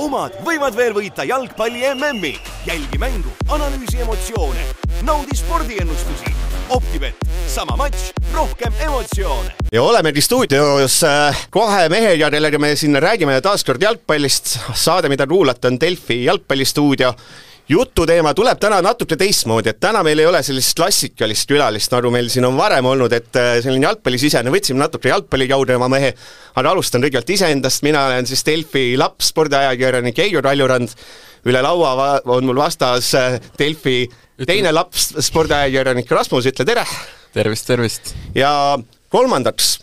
omad võivad veel võita jalgpalli MM-i. jälgi mängu, analüüsi emotsioone, naudi spordiennustusi. Optibet, sama matš, rohkem emotsioone. ja olemegi stuudios äh, kohe mehe ja kellega me siin räägime taas kord jalgpallist. saade, mida kuulata, on Delfi jalgpallistuudio jututeema tuleb täna natuke teistmoodi, et täna meil ei ole sellist klassikalist külalist, nagu meil siin on varem olnud, et äh, selline jalgpallisisene, võtsime natuke jalgpallikaudu oma mehe, aga alustan kõigepealt iseendast, mina olen siis Delfi laps, spordiajakirjanik Heido Kaljurand, üle laua on mul vastas äh, Delfi teine laps, spordiajakirjanik Rasmus, ütle tere! tervist, tervist! ja kolmandaks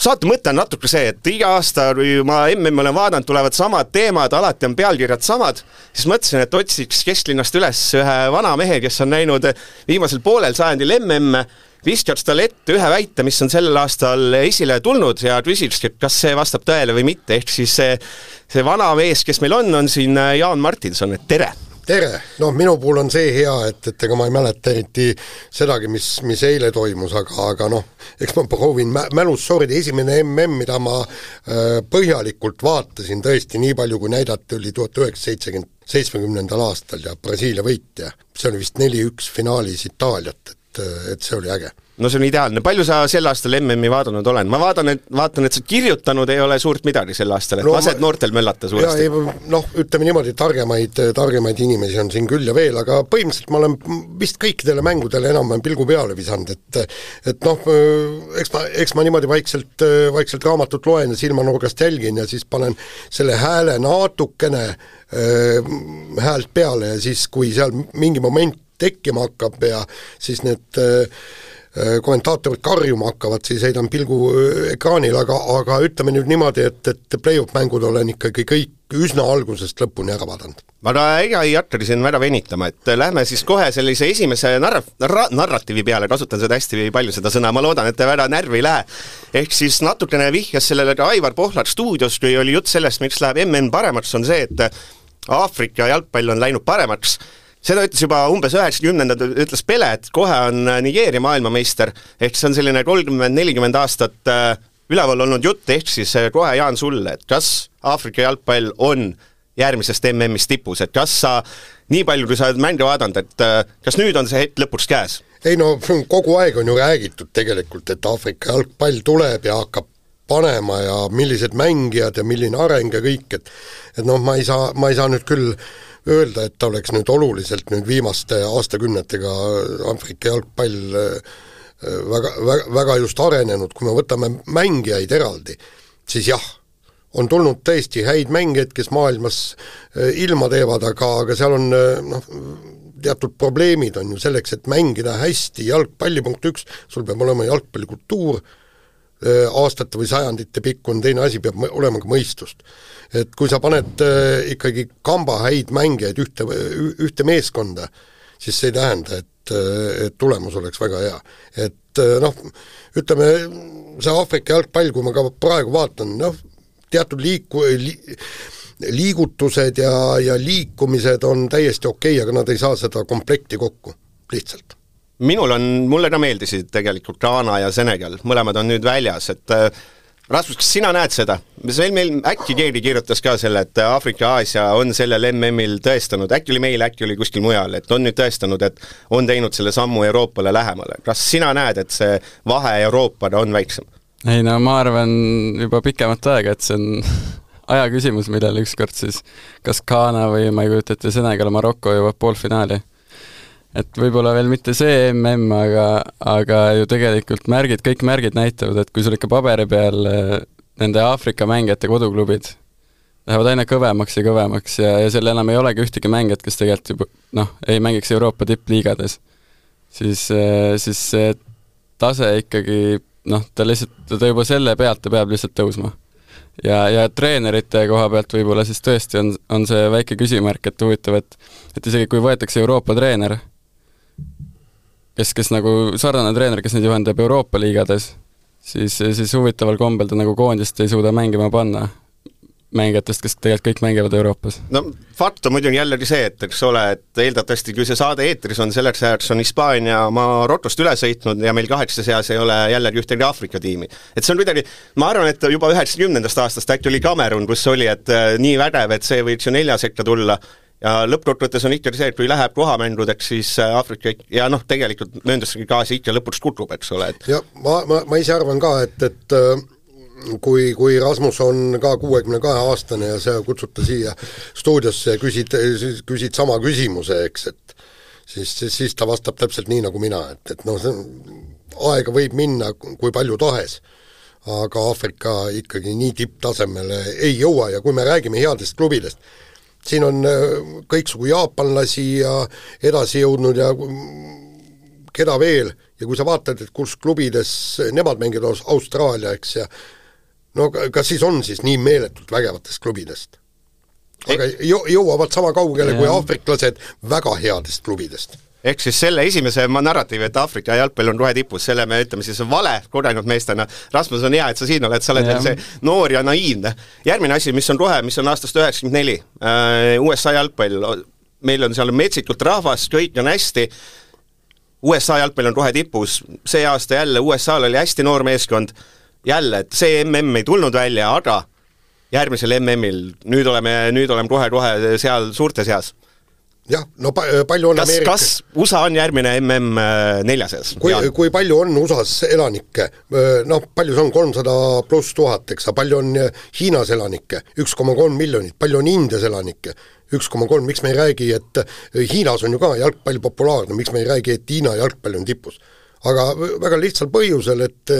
saate mõte on natuke see, et iga aasta, kui ma MM-i olen vaadanud, tulevad samad teemad, alati on pealkirjad samad, siis mõtlesin, et otsiks kesklinnast üles ühe vana mehe, kes on näinud viimasel poolel sajandil MM-e, viskaks talle ette ühe väite, mis on sellel aastal esile tulnud ja küsikski, et kas see vastab tõele või mitte, ehk siis see, see vana mees, kes meil on, on siin Jaan Martinson, et tere tere, noh minu puhul on see hea, et, et ega ma ei mäleta eriti sedagi, mis, mis eile toimus, aga, aga noh, eks ma proovin mä-, mälus sorida, esimene mm, mida ma äh, põhjalikult vaatasin tõesti nii palju, kui näidati, oli tuhat üheksasada seitsekümmend, seitsmekümnendal aastal ja Brasiilia võitja. see oli vist neli-üks finaalis Itaaliat, et, et see oli äge. No see on ideaalne, palju sa sel aastal MM-i vaadanud oled, ma vaatan, et vaatan, et sa kirjutanud ei ole suurt midagi sel aastal, et no, lased noortel möllata suuresti. noh, ütleme niimoodi, targemaid, targemaid inimesi on siin küll ja veel, aga põhimõtteliselt ma olen vist kõikidele mängudele enam-vähem pilgu peale visanud, et et noh, eks ma, eks ma niimoodi vaikselt, vaikselt raamatut loen ja silmanurgast jälgin ja siis panen selle hääle natukene äh, häält peale ja siis, kui seal mingi moment tekkima hakkab ja siis need äh, Äh, kommentaatorid karjuma hakkavad, siis heidan pilgu äh, ekraanile, aga, aga ütleme nüüd niimoodi, et, et play-off mängud olen ikkagi kõik üsna algusest lõpuni ära vaadanud. aga ega ei hakkagi siin väga venitama, et lähme siis kohe sellise esimese narra-, narra-, narratiivi peale, kasutan seda hästi palju, seda sõna, ma loodan, et te väga närvi ei lähe. ehk siis natukene vihjas sellele ka Aivar Pohlar stuudios, kui oli jutt sellest, miks läheb MM paremaks, on see, et Aafrika jalgpall on läinud paremaks seda ütles juba umbes üheksakümnendad, ütles Pele, et kohe on äh, Nigeeria maailmameister, ehk see on selline kolmkümmend, nelikümmend aastat äh, üleval olnud jutt, ehk siis äh, kohe Jaan sulle, et kas Aafrika jalgpall on järgmisest MM-ist tipus, et kas sa, nii palju, kui sa oled mänge vaadanud, et kas nüüd on see hetk lõpuks käes? ei no kogu aeg on ju räägitud tegelikult, et Aafrika jalgpall tuleb ja hakkab panema ja millised mängijad ja milline areng ja kõik, et et noh, ma ei saa, ma ei saa nüüd küll äh, öelda, et ta oleks nüüd oluliselt nüüd viimaste aastakümnetega Aafrika jalgpall äh, väga, väga, väga just arenenud, kui me võtame mängijaid eraldi, siis jah, on tulnud tõesti häid mängijaid, kes maailmas äh, ilma teevad, aga, aga seal on äh, noh, teatud probleemid on ju selleks, et mängida hästi jalgpalli, punkt üks, sul peab olema jalgpallikultuur, aastate või sajandite pikkune, teine asi peab olema ka mõistust et kui sa paned äh, ikkagi kamba häid mängijaid ühte, ühte meeskonda, siis see ei tähenda, et, äh, et tulemus oleks väga hea. et äh, noh, ütleme, see Aafrika jalgpall, kui ma ka praegu vaatan, noh, teatud liiku- li,, liigutused ja, ja liikumised on täiesti okei okay,, aga nad ei saa seda komplekti kokku, lihtsalt minul on, mulle ka meeldisid tegelikult Ghana ja Senegal, mõlemad on nüüd väljas, et Rasmus, kas sina näed seda? see meil, äkki keegi kirjutas ka selle, et Aafrika, Aasia on sellel MM-il tõestanud, äkki oli meil, äkki oli kuskil mujal, et on nüüd tõestanud, et on teinud selle sammu Euroopale lähemale. kas sina näed, et see vahe Euroopaga on väiksem? ei no ma arvan juba pikemat aega, et see on aja küsimus, millal ükskord siis kas Ghana või ma ei kujuta ette, Senegal, Maroko jõuab poolfinaali et võib-olla veel mitte see mm, aga, aga ju tegelikult märgid, kõik märgid näitavad, et kui sul ikka paberi peal eh, nende Aafrika mängijate koduklubid lähevad aina kõvemaks ja kõvemaks ja, ja seal enam ei olegi ühtegi mängijat, kes tegelikult juba noh, ei mängiks Euroopa tippliigades, siis, eh, siis see tase ikkagi noh, ta lihtsalt, ta juba selle pealt, ta peab lihtsalt tõusma. ja, ja treenerite koha pealt võib-olla siis tõesti on, on see väike küsimärk, et huvitav, et et isegi kui võetakse Euroopa treener, kes, kes nagu sarnane treener, kes neid juhendab Euroopa liigades, siis, siis huvitaval kombel ta nagu koondist ei suuda mängima panna. mängijatest, kes tegelikult kõik mängivad Euroopas. no fakt on muidugi jällegi see, et eks ole, et eeldatavasti kui see saade eetris on, selleks ajaks on Hispaania Marokost üle sõitnud ja meil kaheksa seas ei ole jällegi ühtegi Aafrika tiimi. et see on kuidagi, ma arvan, et juba üheksakümnendast aastast äkki oli Kamerun, kus oli, et äh, nii vägev, et see võiks ju nelja sekka tulla ja lõppkokkuvõttes on ikkagi see, et kui läheb kohamängudeks, siis äh, Aafrika ja noh, tegelikult mööndusegi gaasi ikka lõpuks kukub, eks ole, et ja ma, ma, ma ise arvan ka, et, et äh, kui, kui Rasmus on ka kuuekümne kahe aastane ja sa kutsud ta siia stuudiosse ja küsid, küsid sama küsimuse, eks, et siis, siis, siis ta vastab täpselt nii, nagu mina, et, et noh, aega võib minna kui palju tahes, aga Aafrika ikkagi nii tipptasemele ei jõua ja kui me räägime headest klubidest, siin on äh, kõiksugu jaapanlasi ja edasi jõudnud ja keda veel, ja kui sa vaatad, et kus klubides nemad mängivad, Austraalia, eks, ja no kas siis on siis nii meeletult vägevatest klubidest? aga jõ-, jõuavad sama kaugele ja. kui aafriklased väga headest klubidest ehk siis selle esimese narratiivi, et Aafrika jalgpall on kohe tipus, selle me ütleme siis vale kogenud meestena. Rasmus, on hea, et sa siin oled, sa oled veel see noor ja naiivne. järgmine asi, mis on rohe, mis on aastast üheksakümmend neli, äh, USA jalgpall, meil on seal metsikult rahvast, kõik on hästi, USA jalgpall on kohe tipus, see aasta jälle USA-l oli hästi noor meeskond, jälle, et see mm ei tulnud välja, aga järgmisel MM-il, nüüd oleme, nüüd oleme kohe-kohe seal suurte seas jah, no pa-, palju on kas, kas USA on järgmine MM äh, nelja seas? kui, kui palju on USA-s elanikke, noh, palju see on, kolmsada pluss tuhat, eks, aga palju on äh, Hiinas elanikke, üks koma kolm miljonit, palju on Indias elanikke, üks koma kolm, miks me ei räägi, et äh, Hiinas on ju ka jalgpall populaarne, miks me ei räägi, et Hiina jalgpall on tipus? aga väga lihtsal põhjusel, et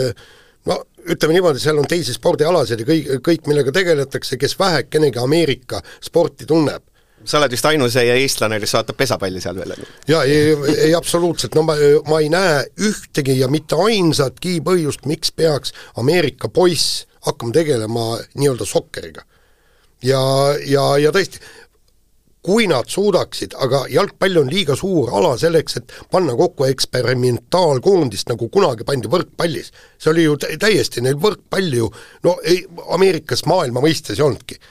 no ütleme niimoodi, seal on teisi spordialasid ja kõik, kõik, millega tegeletakse, kes vähekenegi Ameerika sporti tunneb sa oled vist ainus eestlane, kes vaatab pesapalli seal veel? jaa, ei, ei absoluutselt, no ma, ma ei näe ühtegi ja mitte ainsatki põhjust, miks peaks Ameerika poiss hakkama tegelema nii-öelda sokkeriga. ja, ja, ja tõesti, kui nad suudaksid, aga jalgpall on liiga suur ala selleks, et panna kokku eksperimentaalkoondist, nagu kunagi pandi võrkpallis. see oli ju täiesti, neil võrkpalli ju no ei, Ameerikas maailma mõistes ei olnudki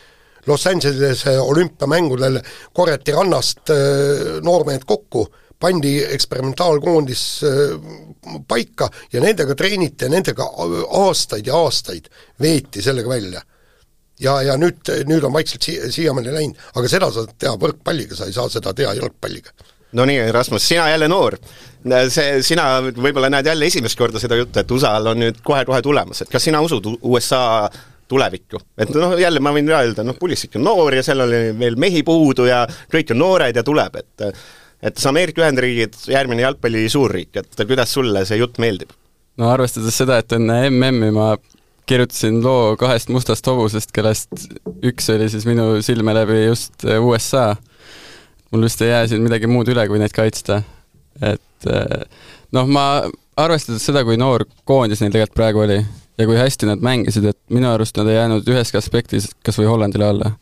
Los Angelese olümpiamängudel korjati rannast äh, noormehed kokku, pandi eksperimentaalkoondis äh, paika ja nendega treeniti ja nendega aastaid ja aastaid veeti sellega välja. ja, ja nüüd, nüüd on vaikselt si-, siiamaani läinud, aga seda saad teha võrkpalliga, sa ei saa seda teha jalgpalliga no nii, Rasmus, sina jälle noor. see, sina võib-olla näed jälle esimest korda seda juttu, et USA-l on nüüd kohe-kohe tulemas, et kas sina usud USA tulevikku. et noh, jälle ma võin öelda, noh, Pulisic on noor ja seal oli veel mehi puudu ja kõik on noored ja tuleb, et et see Ameerika Ühendriigid, järgmine jalgpalli suurriik, et kuidas sulle see jutt meeldib? no arvestades seda, et enne MM-i ma kirjutasin loo kahest mustast hobusest, kellest üks oli siis minu silme läbi just USA, mul vist ei jää siin midagi muud üle, kui neid kaitsta. et noh, ma arvestades seda, kui noor koondis neil tegelikult praegu oli, ja kui hästi nad mängisid, et minu arust nad ei jäänud üheski aspektis kas või Hollandile alla.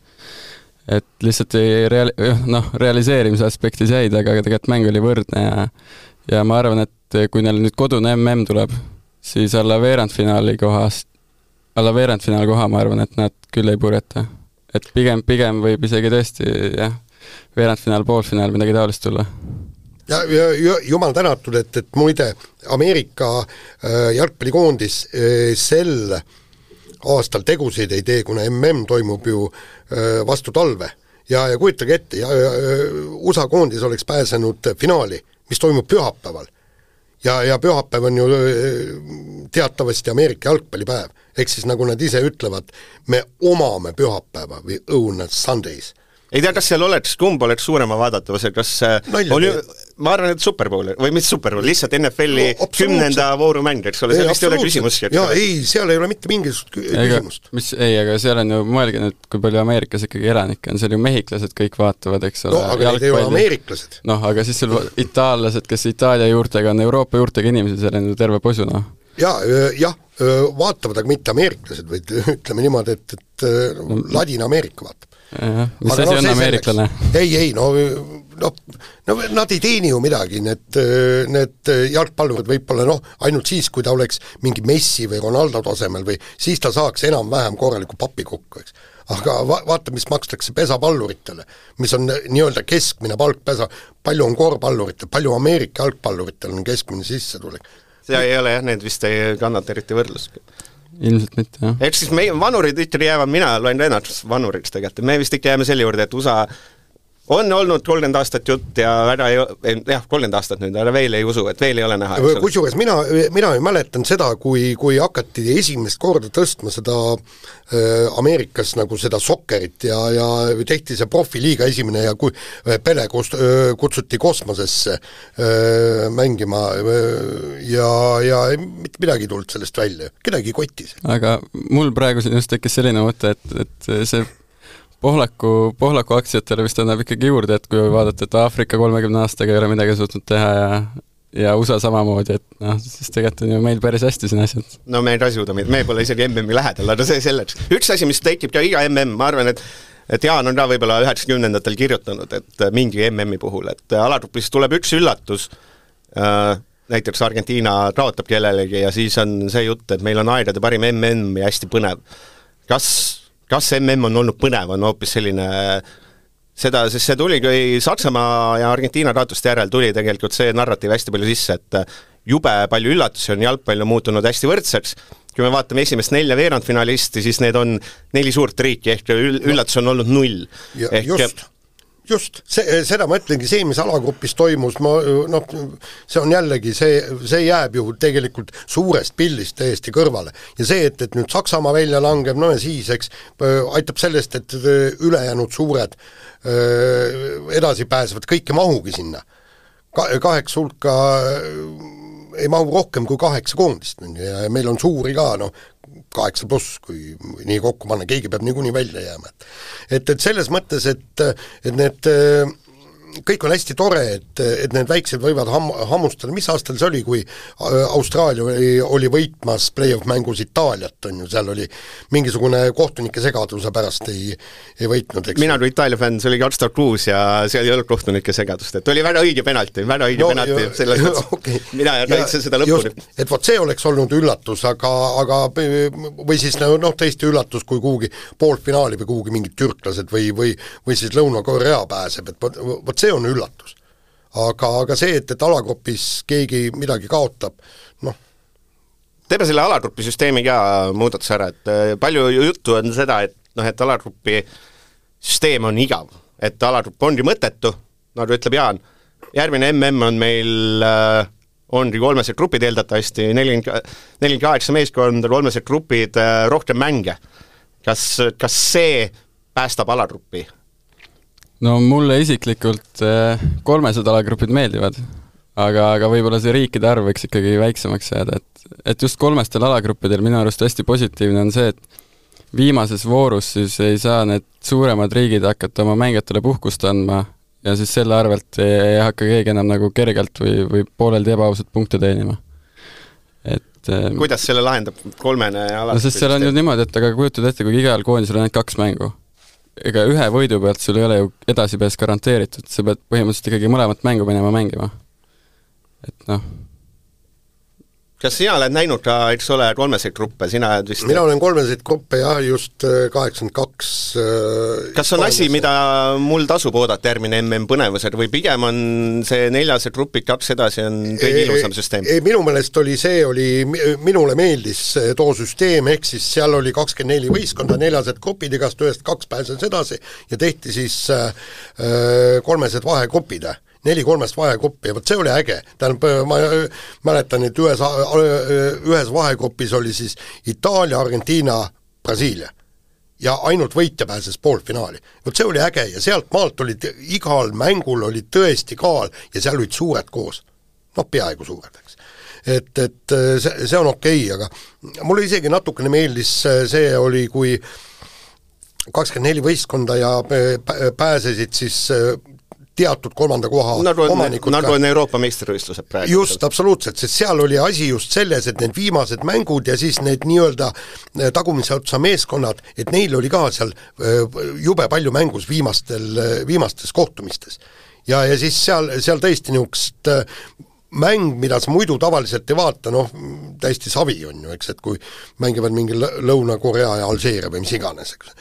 et lihtsalt ei real-, noh, realiseerimise aspektis jäid, aga tegelikult mäng oli võrdne ja ja ma arvan, et kui neil nüüd kodune mm tuleb, siis alla veerandfinaali kohast, alla veerandfinaali koha ma arvan, et nad küll ei purjeta. et pigem, pigem võib isegi tõesti jah, veerandfinaal, poolfinaal, midagi taolist tulla ja, ja, ja jumal tänatud, et, et muide, Ameerika äh, jalgpallikoondis äh, sel aastal tegusid ei tee, kuna mm toimub ju äh, vastu talve. ja, ja kujutage ette, USA koondis oleks pääsenud finaali, mis toimub pühapäeval. ja, ja pühapäev on ju äh, teatavasti Ameerika jalgpallipäev. ehk siis nagu nad ise ütlevad, me omame pühapäeva või own Sundays ei tea, kas seal oleks, kumb oleks suurema vaadatavuse, kas äh, Nalja, oli, ma arvan, et Super Bowl või mitte Super Bowl, lihtsalt NFL-i no, kümnenda vooru mäng, eks ole, seal vist ei ole küsimuski. jaa, ei, seal ei ole mitte mingisugust küsimust. mis, ei, aga seal on ju, mõelge nüüd, kui palju Ameerikas ikkagi elanikke on, seal ju mehhiklased kõik vaatavad, eks ole. no aga need ei ole ameeriklased. noh, aga siis sul itaallased, kes Itaalia juurtega on, Euroopa juurtega inimesi, seal on ju terve posu, noh jaa, jah, vaatavad, aga mitte ameeriklased, vaid ütleme niimoodi, et, et no, Ladina-Ameerika vaatab mis asi no, on ameeriklane? ei, ei no noh, no nad ei teeni ju midagi, need, need jalgpallurid võib-olla noh, ainult siis, kui ta oleks mingi Messi või Ronaldo tasemel või siis ta saaks enam-vähem korraliku papi kokku, eks. aga va-, vaata, mis makstakse pesapalluritele, mis on nii-öelda keskmine palk pesa, palju on korvpalluritel, palju Ameerika jalgpalluritel on keskmine sissetulek. See ei ole jah, need vist ei kannata eriti võrdlust. ilmselt mitte, jah. ehk siis meie vanurid ikkagi jäävad, mina loen ennast vanuriks tegelikult, me vist ikka jääme selle juurde, et USA on olnud kolmkümmend aastat jutt ja väga ei, jah, kolmkümmend aastat nüüd, aga veel ei usu, et veel ei ole näha. kusjuures mina, mina mäletan seda, kui, kui hakati esimest korda tõstma seda äh, Ameerikas nagu seda sokkerit ja, ja tehti see profiliiga esimene ja kui äh, Pele kust- äh,, kutsuti kosmosesse äh, mängima äh, ja, ja mitte midagi ei tulnud sellest välja, kedagi see. aga mul praegu siin just tekkis selline mõte, et, et see Pohlaku, Pohlaku aktsiatele vist annab ikkagi juurde, et kui vaadata, et Aafrika kolmekümne aastaga ei ole midagi suutnud teha ja ja USA samamoodi, et noh, siis tegelikult on ju meil päris hästi siin asjad. no me ei rasuda me pole isegi MM-i lähedal, aga see selleks. üks asi, mis tekib ka iga MM, ma arvan, et et Jaan on ka võib-olla üheksakümnendatel kirjutanud, et mingi MM-i puhul, et alagrupis tuleb üks üllatus äh,, näiteks Argentiina kaotab kellelegi ja siis on see jutt, et meil on aegade parim MM ja hästi põnev. kas kas mm on olnud põnev, on hoopis selline seda, sest see tuli, kui Saksamaa ja Argentiina kaotuste järel tuli tegelikult see narratiiv hästi palju sisse, et jube palju üllatusi on, jalgpall on muutunud hästi võrdseks, kui me vaatame esimest nelja veerandfinalisti, siis need on neli suurt riiki, ehk üllatus on olnud null. ehk just just, see, seda ma ütlengi, see, mis alagrupis toimus, ma noh, see on jällegi see, see jääb ju tegelikult suurest pildist täiesti kõrvale. ja see, et, et nüüd Saksamaa välja langeb, no ja siis, eks, aitab sellest, et ülejäänud suured edasi pääsevad, kõik ei mahugi sinna. Ka-, kaheksa hulka ei mahu rohkem kui kaheksa koondist, on ju, ja meil on suuri ka, noh, kaheksa pluss, kui nii kokku panna, keegi peab niikuinii välja jääma, et et, et selles mõttes, et, et need kõik on hästi tore, et, et need väiksed võivad ham-, hammustada, mis aastal see oli, kui äh, Austraalia oli, oli võitmas play-off mängus Itaaliat, on ju, seal oli mingisugune kohtunike segaduse pärast ei, ei võitnud, eks. mina kui Itaalia fänn, see oli kaks tuhat kuus ja seal ei olnud kohtunike segadust, et oli väga õige penalti, väga õige no, penalti, selles mõttes okay. mina kaitsen seda lõpuni. et vot see oleks olnud üllatus, aga, aga või siis noh, tõesti üllatus, kui kuhugi poolfinaali või kuhugi mingid türklased või, või või siis Lõuna-Korea pääseb, et vot, vot see on üllatus. aga, aga see, et, et alagrupis keegi midagi kaotab, noh, teeme selle alagrupi süsteemi ka muudatuse ära, et äh, palju juttu on seda, et noh, et alagrupi süsteem on igav, et alagrupp ongi mõttetu, nagu ütleb Jaan, järgmine mm on meil äh, ongi kolmesed grupid eeldatavasti, nelikümmend, nelikümmend kaheksa meeskonda, kolmesed grupid äh,, rohkem mänge. kas, kas see päästab alagrupi no mulle isiklikult eh, kolmesed alagrupid meeldivad, aga, aga võib-olla see riikide arv võiks ikkagi väiksemaks jääda, et, et just kolmestel alagruppidel minu arust hästi positiivne on see, et viimases voorus siis ei saa need suuremad riigid hakata oma mängijatele puhkust andma ja siis selle arvelt ei, ei hakka keegi enam nagu kergelt või, või pooleldi ebaausat punkte teenima. et eh, kuidas selle lahendab kolmene alagrupp? no sest seal on ju niimoodi, et aga kujutad ette, kui igal koondisel on ainult kaks mängu ega ühe võidu pealt sul ei ole ju edasipääs garanteeritud, sa pead põhimõtteliselt ikkagi mõlemat mängu minema mängima. et noh kas sina oled näinud ka, eks ole, kolmeseid gruppe, sina oled vist mina olen kolmeseid gruppe jah, just äh, kaheksakümmend kaks äh, kas on asi, mida mul tasub oodata järgmine mm põnevusega või pigem on see neljased grupid, kaks edasi on kõige ilusam süsteem? ei, minu meelest oli see, oli, minule meeldis too süsteem, ehk siis seal oli kakskümmend neli võistkonda, neljased grupid, igast ühest kaks pääses edasi ja tehti siis äh, äh kolmesed vahegrupid neli kolmest vahegruppi ja vot see oli äge, tähendab ma mäletan, et ühes, ühes vahegrupis oli siis Itaalia, Argentiina, Brasiilia. ja ainult võitja pääses poolfinaali. vot see oli äge ja sealt maalt olid, igal mängul oli tõesti kaal ja seal olid suured koos. noh, peaaegu suured, eks. et, et see, see on okei okay,, aga mulle isegi natukene meeldis, see oli, kui kakskümmend neli võistkonda ja pääsesid siis teatud kolmanda koha nagu on, omanikud nagu on Euroopa meistrivõistlused praegu. just, absoluutselt, sest seal oli asi just selles, et need viimased mängud ja siis need nii-öelda eh, tagumise otsa meeskonnad, et neil oli ka seal eh, jube palju mängus viimastel, eh, viimastes kohtumistes. ja, ja siis seal, seal tõesti niisugust mäng, mida sa muidu tavaliselt ei vaata, noh, täiesti savi on ju, eks, et kui mängivad mingi Lõuna-Korea ja Alžeeria või mis iganes, eks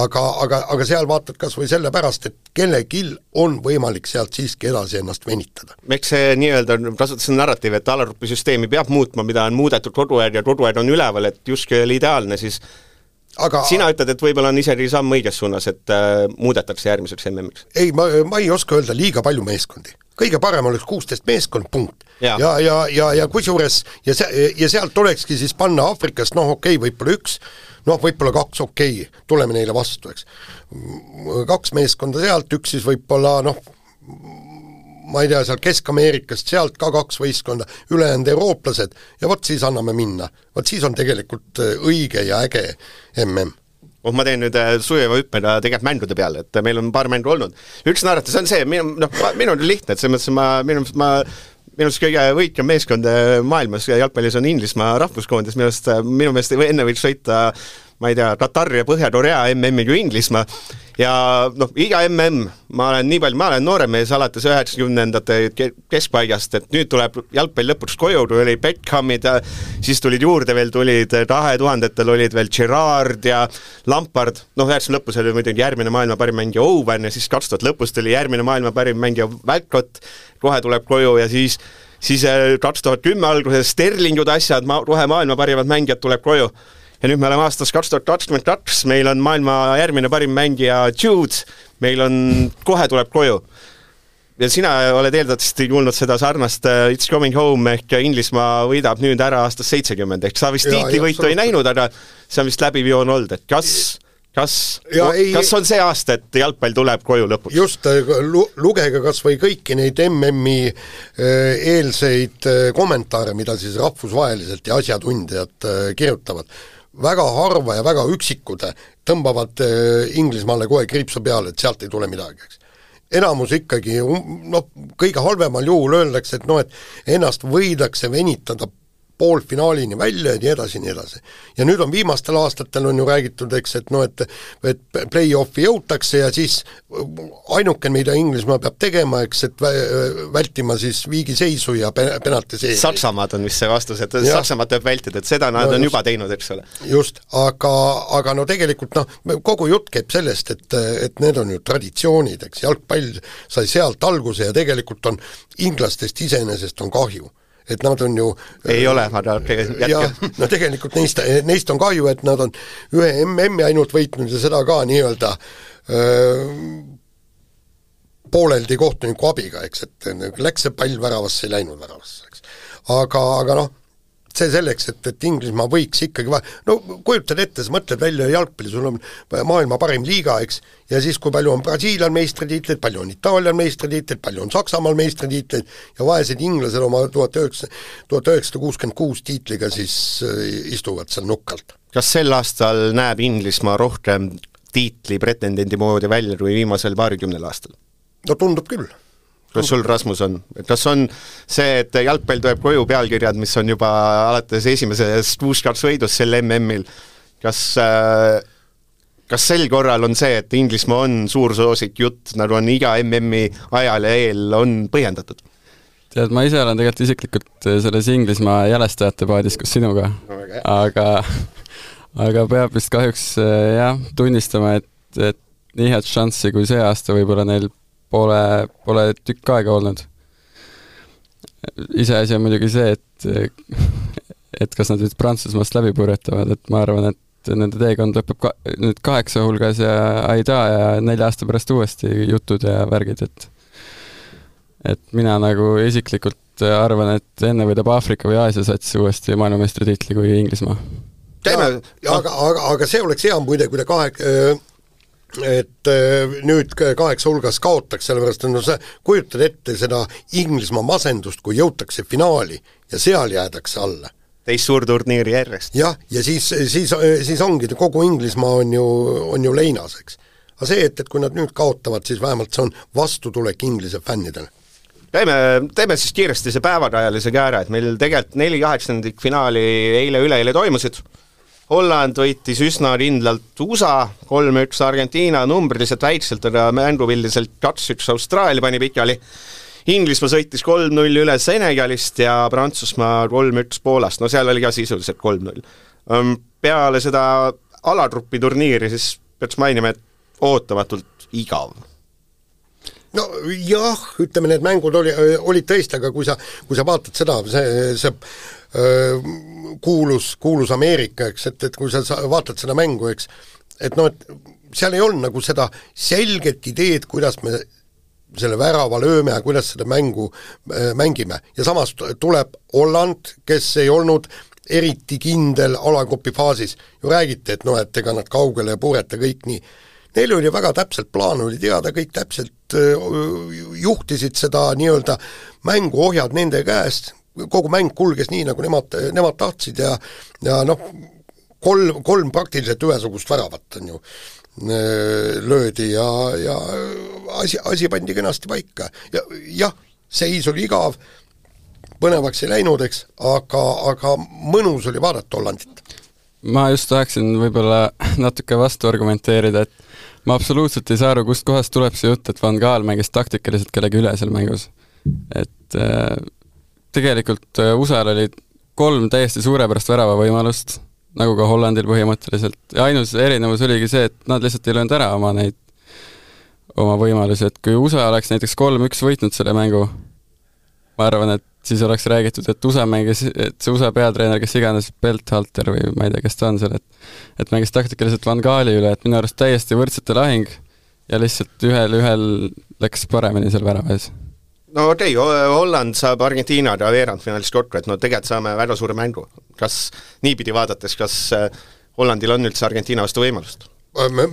aga, aga, aga seal vaatad kas või sellepärast, et kellelgi on võimalik sealt siiski edasi ennast venitada. eks see nii-öelda, kasutasin narratiivi, et alarüppesüsteemi peab muutma, mida on muudetud koduaed ja koduaed on üleval, et justkui oli ideaalne, siis aga sina ütled, et võib-olla on isegi samm õiges suunas, et äh, muudetakse järgmiseks MM-iks? ei, ma, ma ei oska öelda, liiga palju meeskondi. kõige parem oleks kuusteist meeskond, punkt. ja, ja, ja, ja, ja kusjuures ja see, ja sealt tulekski siis panna Aafrikast noh, okei okay,, võib-olla üks, noh, võib-olla kaks, okei okay,, tuleme neile vastu, eks. kaks meeskonda sealt, üks siis võib-olla noh, ma ei tea, seal Kesk-Ameerikast, sealt ka kaks võistkonda, ülejäänud eurooplased ja vot siis anname minna. vot siis on tegelikult äh, õige ja äge mm oh ma teen nüüd äh, sujuva hüppe tegelikult mängude peale, et meil on paar mängu olnud. üks naeratus on see, minu, noh, minul on lihtne, et selles mõttes ma, minu ma minu arust kõige võitjam meeskond äh, maailmas jalgpallis on Inglismaa rahvuskoondis, minu arust, minu meelest enne võiks sõita ma ei tea, Katar ja Põhja-Korea MM-i kui Inglismaa ja noh, iga MM, ma olen nii palju, ma olen noorem mees alates üheksakümnendate keskpaigast, et nüüd tuleb jalgpall lõpuks koju, tuli Beckhamid ja siis tulid juurde veel, tulid kahe tuhandetel olid veel Gerard ja Lampard, noh, üheksakümne lõpus oli muidugi järgmine maailma parim mängija Owen ja siis kaks tuhat lõpus tuli järgmine maailma parim mängija Välkot, kohe tuleb koju ja siis siis äh, kaks tuhat kümme alguses Sterlingud asjad, ma-, kohe maailma parimad mängijad tuleb koju ja nüüd me oleme aastas kaks tuhat kakskümmend kaks, meil on maailma järgmine parim mängija Jude, meil on, kohe tuleb koju. ja sina oled eeldatavasti kuulnud seda sarnast uh, It's coming home ehk Inglismaa võidab nüüd ära aastast seitsekümmend, ehk sa vist tiitlivõitu ei näinud, aga see on vist läbiv joon olnud, et kas kas, kas on see aasta, et jalgpall tuleb koju lõpuks? just, lu-, lugege kas või kõiki neid MM-i äh, eelseid äh, kommentaare, mida siis rahvusvaheliselt ja asjatundjad kirjutavad väga harva ja väga üksikud tõmbavad äh, Inglismaale kohe kriipsu peale, et sealt ei tule midagi, eks. enamus ikkagi noh, kõige halvemal juhul öeldakse, et noh, et ennast võidakse venitada poolfinaalini välja ja nii edasi ja nii edasi. ja nüüd on viimastel aastatel on ju räägitud, eks, et noh, et et play-off'i jõutakse ja siis ainukene, mida Inglismaa peab tegema, eks, et vältima siis viigiseisu ja pe-, penaltiseeri. Saksamaad on vist see vastus, et ja. Saksamaad tuleb vältida, et seda nad no, on just, juba teinud, eks ole. just, aga, aga no tegelikult noh, kogu jutt käib sellest, et, et need on ju traditsioonid, eks, jalgpall sai sealt alguse ja tegelikult on inglastest iseenesest on kahju et nad on ju ei ole, aga jätke. no tegelikult neist, neist on kahju, et nad on ühe MM-i ainult võitnud ja seda ka nii-öelda pooleldi kohtuniku abiga, eks, et läks see pall väravasse, ei läinud väravasse, eks. aga, aga noh, see selleks, et, et Inglismaa võiks ikkagi va-, no kujutad ette, sa mõtled välja jalgpalli, sul on maailma parim liiga, eks, ja siis, kui palju on Brasiilial meistritiitleid, palju on Itaalial meistritiitleid, palju on Saksamaal meistritiitleid ja vaesed inglased oma tuhat üheksa, tuhat üheksasada kuuskümmend kuus tiitliga siis äh, istuvad seal nukalt. kas sel aastal näeb Inglismaa rohkem tiitli pretendendi moodi välja kui viimasel paarikümnel aastal? no tundub küll kuidas sul, Rasmus, on? kas on see, et jalgpall tuleb koju pealkirjad, mis on juba alates esimesest kuus-kaks võidust sel MM-il, kas äh, kas sel korral on see, et Inglismaa on suur soosik jutt, nagu on iga MM-i ajal ja eel, on põhjendatud? tead, ma ise olen tegelikult isiklikult selles Inglismaa jälestajate paadis koos sinuga no,, aga aga peab vist kahjuks äh, jah, tunnistama, et, et nii head šanssi kui see aasta võib-olla neil pole, pole tükk aega olnud. iseasi on muidugi see, et et kas nad nüüd Prantsusmaast läbi purjetavad, et ma arvan, et nende teekond lõpeb ka nüüd kaheksa hulgas ja Aida ja nelja aasta pärast uuesti jutud ja värgid, et et mina nagu isiklikult arvan, et enne võidab Aafrika või Aasia sats uuesti maailmameistritiitli kui Inglismaa. teeme, aga, aga, aga see oleks hea muide, kui ta kahe et äh, nüüd kaheksa hulgas kaotaks, sellepärast et no sa kujutad ette seda Inglismaa masendust, kui jõutakse finaali ja seal jäädakse alla. teist suurturniiri järjest. jah, ja siis, siis, siis ongi, kogu Inglismaa on ju, on ju leinas, eks. aga see, et, et kui nad nüüd kaotavad, siis vähemalt see on vastutulek Inglise fännidele teeme, teeme siis kiiresti see päevakajalise kääre, et meil tegelikult neli kaheksandikfinaali eile-üleeile toimusid Holland võitis üsna kindlalt USA, kolm-üks Argentiina, numbriliselt väikselt, aga mängupildiselt kaks-üks Austraalia pani pikali. Inglismaa sõitis kolm-null üle Senegalist ja Prantsusmaa kolm-üks Poolast, no seal oli ka sisuliselt kolm-null. Peale seda alagrupi turniiri siis peaks mainima, et ootamatult igav nojah, ütleme, need mängud oli, olid tõesti, aga kui sa, kui sa vaatad seda, see, see öö, kuulus, kuulus Ameerika, eks, et, et kui sa, vaatad seda mängu, eks, et noh, et seal ei olnud nagu seda selget ideed, kuidas me selle värava lööme ja kuidas seda mängu äh, mängime. ja samas tuleb Holland, kes ei olnud eriti kindel alagrupi faasis, ju räägiti, et noh, et ega nad kaugele ei pureta kõik nii Neil oli väga täpselt plaan, oli teada, kõik täpselt juhtisid seda nii-öelda mängu ohjad nende käest, kogu mäng kulges nii, nagu nemad, nemad tahtsid ja ja noh, kolm, kolm praktiliselt ühesugust väravat on ju löödi ja, ja asi, asi pandi kenasti paika ja jah, seis oli igav, põnevaks ei läinud, eks, aga, aga mõnus oli vaadata Hollandit. ma just tahaksin võib-olla natuke vastu argumenteerida, et ma absoluutselt ei saa aru, kustkohast tuleb see jutt, et Van Gaal mängis taktikaliselt kellegi üle seal mängus. et äh, tegelikult äh, USA-l oli kolm täiesti suurepärast väravavõimalust, nagu ka Hollandil põhimõtteliselt, ja ainus erinevus oligi see, et nad lihtsalt ei löönud ära oma neid, oma võimalusi, et kui USA oleks näiteks kolm-üks võitnud selle mängu, ma arvan, et siis oleks räägitud, et USA mängis, et see USA peatreener, kes iganes, Belthalter või ma ei tea, kes ta on seal, et et mängis taktikaliselt Van Gaali üle, et minu arust täiesti võrdsete lahing ja lihtsalt ühel, ühel läks paremini seal värava ees. No okei okay,, Holland saab Argentiinaga veerandfinaalis kokku, et no tegelikult saame väga suure mängu. kas niipidi vaadates, kas äh, Hollandil on üldse Argentiina vastu võimalust?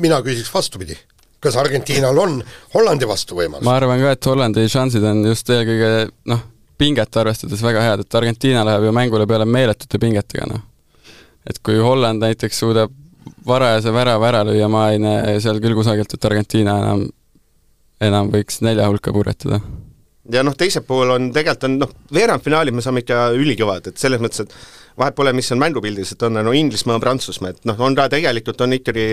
mina küsiks vastupidi kas Argentiinal on Hollandi vastu võimalus? ma arvan ka, et Hollandi šansid on just eelkõige noh, pinget arvestades väga head, et Argentiina läheb ju mängule peale meeletute pingetega, noh. et kui Holland näiteks suudab varajase värava ära lüüa, ma ei näe seal küll kusagilt, et Argentiina enam, enam võiks nelja hulka purjetada. Ja noh, teisel pool on tegelikult on noh, veerandfinaalid me saame ikka ülikõvad, et selles mõttes, et vahet pole, mis on mängupildis, et on no Inglismaa, Prantsusmaa, et noh, on ka tegelikult on ikkagi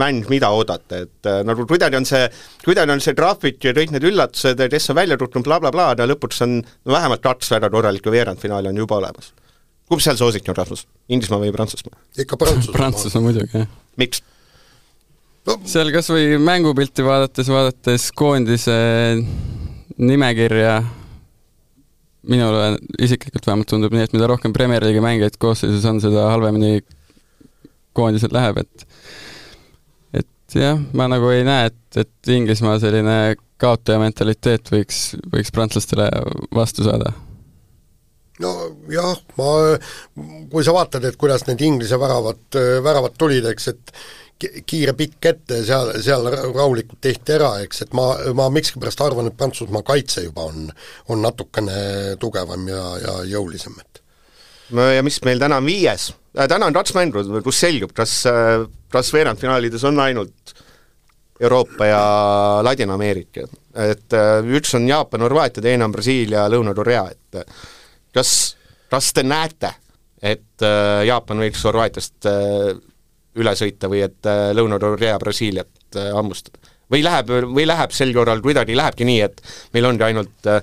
mäng, mida oodata, et äh, nagu kuidagi on see, kuidagi on see graafik ja kõik need üllatused, kes on välja tulnud bla, bla, blablabla, ja lõpuks on no vähemalt kaks väga korralikku veerandfinaali on juba olemas. kumb seal soosik on rahvus, Inglismaa või Prantsusmaa? ikka Prantsusmaa Prantsusmaa muidugi, jah. miks? No. seal kas või mängupilti vaadates, vaadates koondise nimekirja minule isiklikult vähemalt tundub nii, et mida rohkem Premier League'i mängijaid koosseisus on, seda halvemini koondisel läheb, et et jah, ma nagu ei näe, et, et Inglismaa selline kaotaja mentaliteet võiks, võiks prantslastele vastu saada nojah, ma, kui sa vaatad, et kuidas need Inglise väravad, väravad tulid, eks, et kiire pikk ette, seal, seal rahulikult tehti ära, eks, et ma, ma miskipärast arvan, et Prantsusmaa kaitse juba on, on natukene tugevam ja, ja jõulisem, et no ja mis meil täna on viies? Äh,, täna on kaks mängu, kus selgub, kas, äh, kas veerandfinaalides on ainult Euroopa ja Ladina-Ameerika, et äh, üks on Jaapan, Horvaatia, teine on Brasiilia, Lõuna-Korea, et kas, kas te näete, et äh, Jaapan võiks Horvaatiast äh, üle sõita või et äh, Lõuna-Korea Brasiiliat äh, hammustada. või läheb, või läheb sel korral kuidagi, lähebki nii, et meil ongi ainult äh,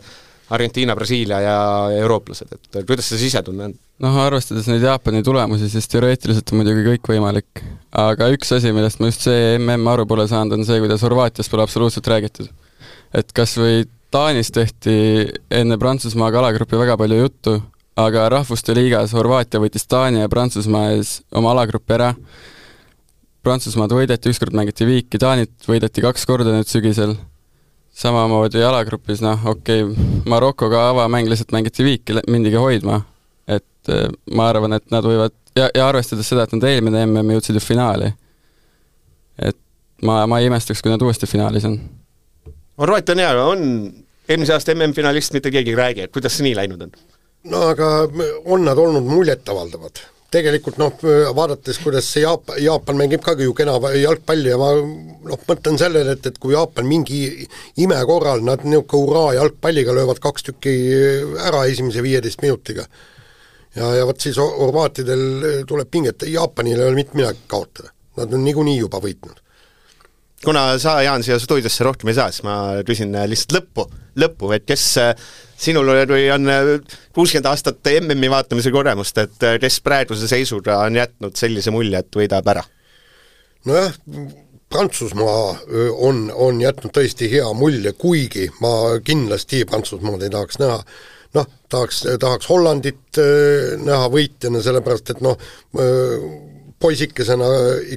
Argentiina, Brasiilia ja eurooplased, et kuidas see sisetunne on? noh, arvestades neid Jaapani tulemusi, siis teoreetiliselt on muidugi kõik võimalik. aga üks asi, millest ma just see mm aru pole saanud, on see, kuidas Horvaatias pole absoluutselt räägitud. et kas või Taanis tehti enne Prantsusmaaga alagrupi väga palju juttu, aga Rahvuste Liigas Horvaatia võttis Taani ja Prantsusmaa ees oma alagrupi ära. Prantsusmaad võideti, ükskord mängiti viiki, Taanit võideti kaks korda nüüd sügisel, samamoodi jalagrupis, noh okei okay,, Marokoga avamäng lihtsalt mängiti viiki, mindigi hoidma, et eh, ma arvan, et nad võivad, ja, ja arvestades seda, et nad eelmine MM jõudsid ju finaali, et ma, ma ei imestaks, kui nad uuesti finaalis on. Horvaatia on hea, on eelmise aasta MM-finalist mitte keegi ei räägi, et kuidas see nii läinud on? no aga on nad olnud muljetavaldavad tegelikult noh, vaadates, kuidas see Jaap-, Jaapan mängib ka ju kena jalgpalli ja ma noh, mõtlen sellele, et, et kui Jaapan mingi ime korral, nad niisugune hurraa jalgpalliga löövad kaks tükki ära esimese viieteist minutiga. ja, ja vot siis horvaatidel tuleb pinget, Jaapanil ei ole mitte midagi kaotada, nad on niikuinii juba võitnud kuna sa, Jaan, siia stuudiosse rohkem ei saa, siis ma küsin lihtsalt lõppu, lõppu, et kes sinul kui on äh, kuuskümmend aastat MM-i vaatamise kogemust, et äh, kes praeguse seisuga on jätnud sellise mulje, et võidab ära? nojah, Prantsusmaa on, on jätnud tõesti hea mulje, kuigi ma kindlasti Prantsusmaad ei tahaks näha, noh, tahaks, tahaks Hollandit näha võitjana, sellepärast et noh, poisikesena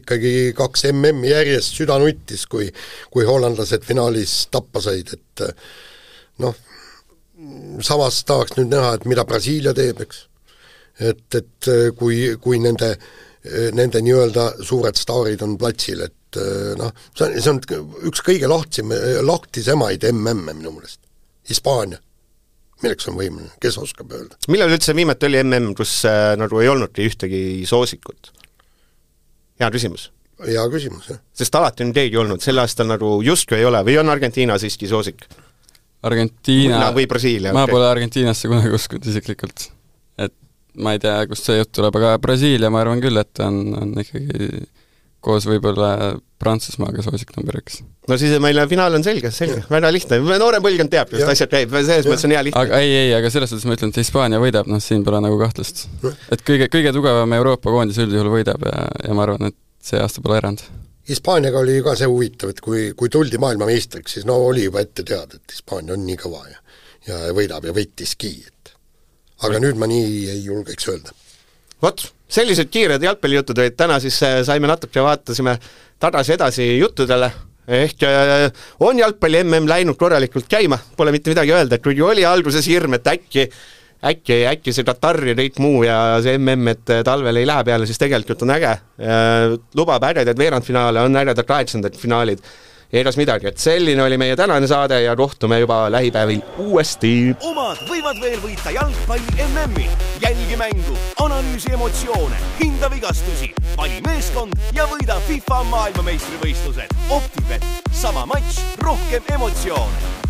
ikkagi kaks MM-i järjest süda nuttis, kui kui hollandlased finaalis tappa said, et noh, samas tahaks nüüd näha, et mida Brasiilia teeb, eks. et, et kui, kui nende, nende nii-öelda suured staarid on platsil, et noh, see on, see on üks kõige lahtisem, lahtisemaid MM-e minu meelest, Hispaania milleks on võimeline, kes oskab öelda? millal üldse viimati oli mm, kus äh, nagu ei olnudki ühtegi soosikut? Hea küsimus. hea küsimus, jah. sest alati on keegi olnud, sel aastal nagu justkui ei ole või on Argentiina siiski soosik? Argentiina või Brasiilia? ma okay. pole Argentiinasse kunagi uskunud isiklikult. et ma ei tea, kust see jutt tuleb, aga Brasiilia ma arvan küll, et on, on ikkagi koos võib-olla Prantsusmaaga soosik number üks. no siis meil finaal on selge, selge, väga lihtne, noorem põlvkond teab, kust asjad käib, selles mõttes on hea lihtne. aga ei, ei, aga selles suhtes ma ütlen, et Hispaania võidab, noh siin pole nagu kahtlust. et kõige, kõige tugevam Euroopa koondis üldjuhul võidab ja, ja ma arvan, et see aasta pole erand. Hispaaniaga oli ka see huvitav, et kui, kui tuldi maailmameistriks, siis no oli juba ette teada, et Hispaania on nii kõva ja ja võidab ja võitiski, et aga nüüd ma nii ei julgeks öelda. vot sellised kiired jalgpallijutud olid, täna siis äh, saime natuke, vaatasime tagasi-edasi juttudele, ehk äh, on jalgpalli mm läinud korralikult käima, pole mitte midagi öelda, kuigi oli alguses hirm, et äkki äkki, äkki see Katar ja kõik muu ja see mm, et äh, talvel ei lähe peale, siis tegelikult on äge. lubab ägedaid veerandfinaale, on ägedad kaheksandad finaalid egas midagi, et selline oli meie tänane saade ja kohtume juba lähipäevil uuesti. omad võivad veel võita jalgpalli MM-i. jälgi mängu, analüüsi emotsioone, hinda vigastusi, vali meeskond ja võida FIFA maailmameistrivõistlused. Optibet, sama matš, rohkem emotsioone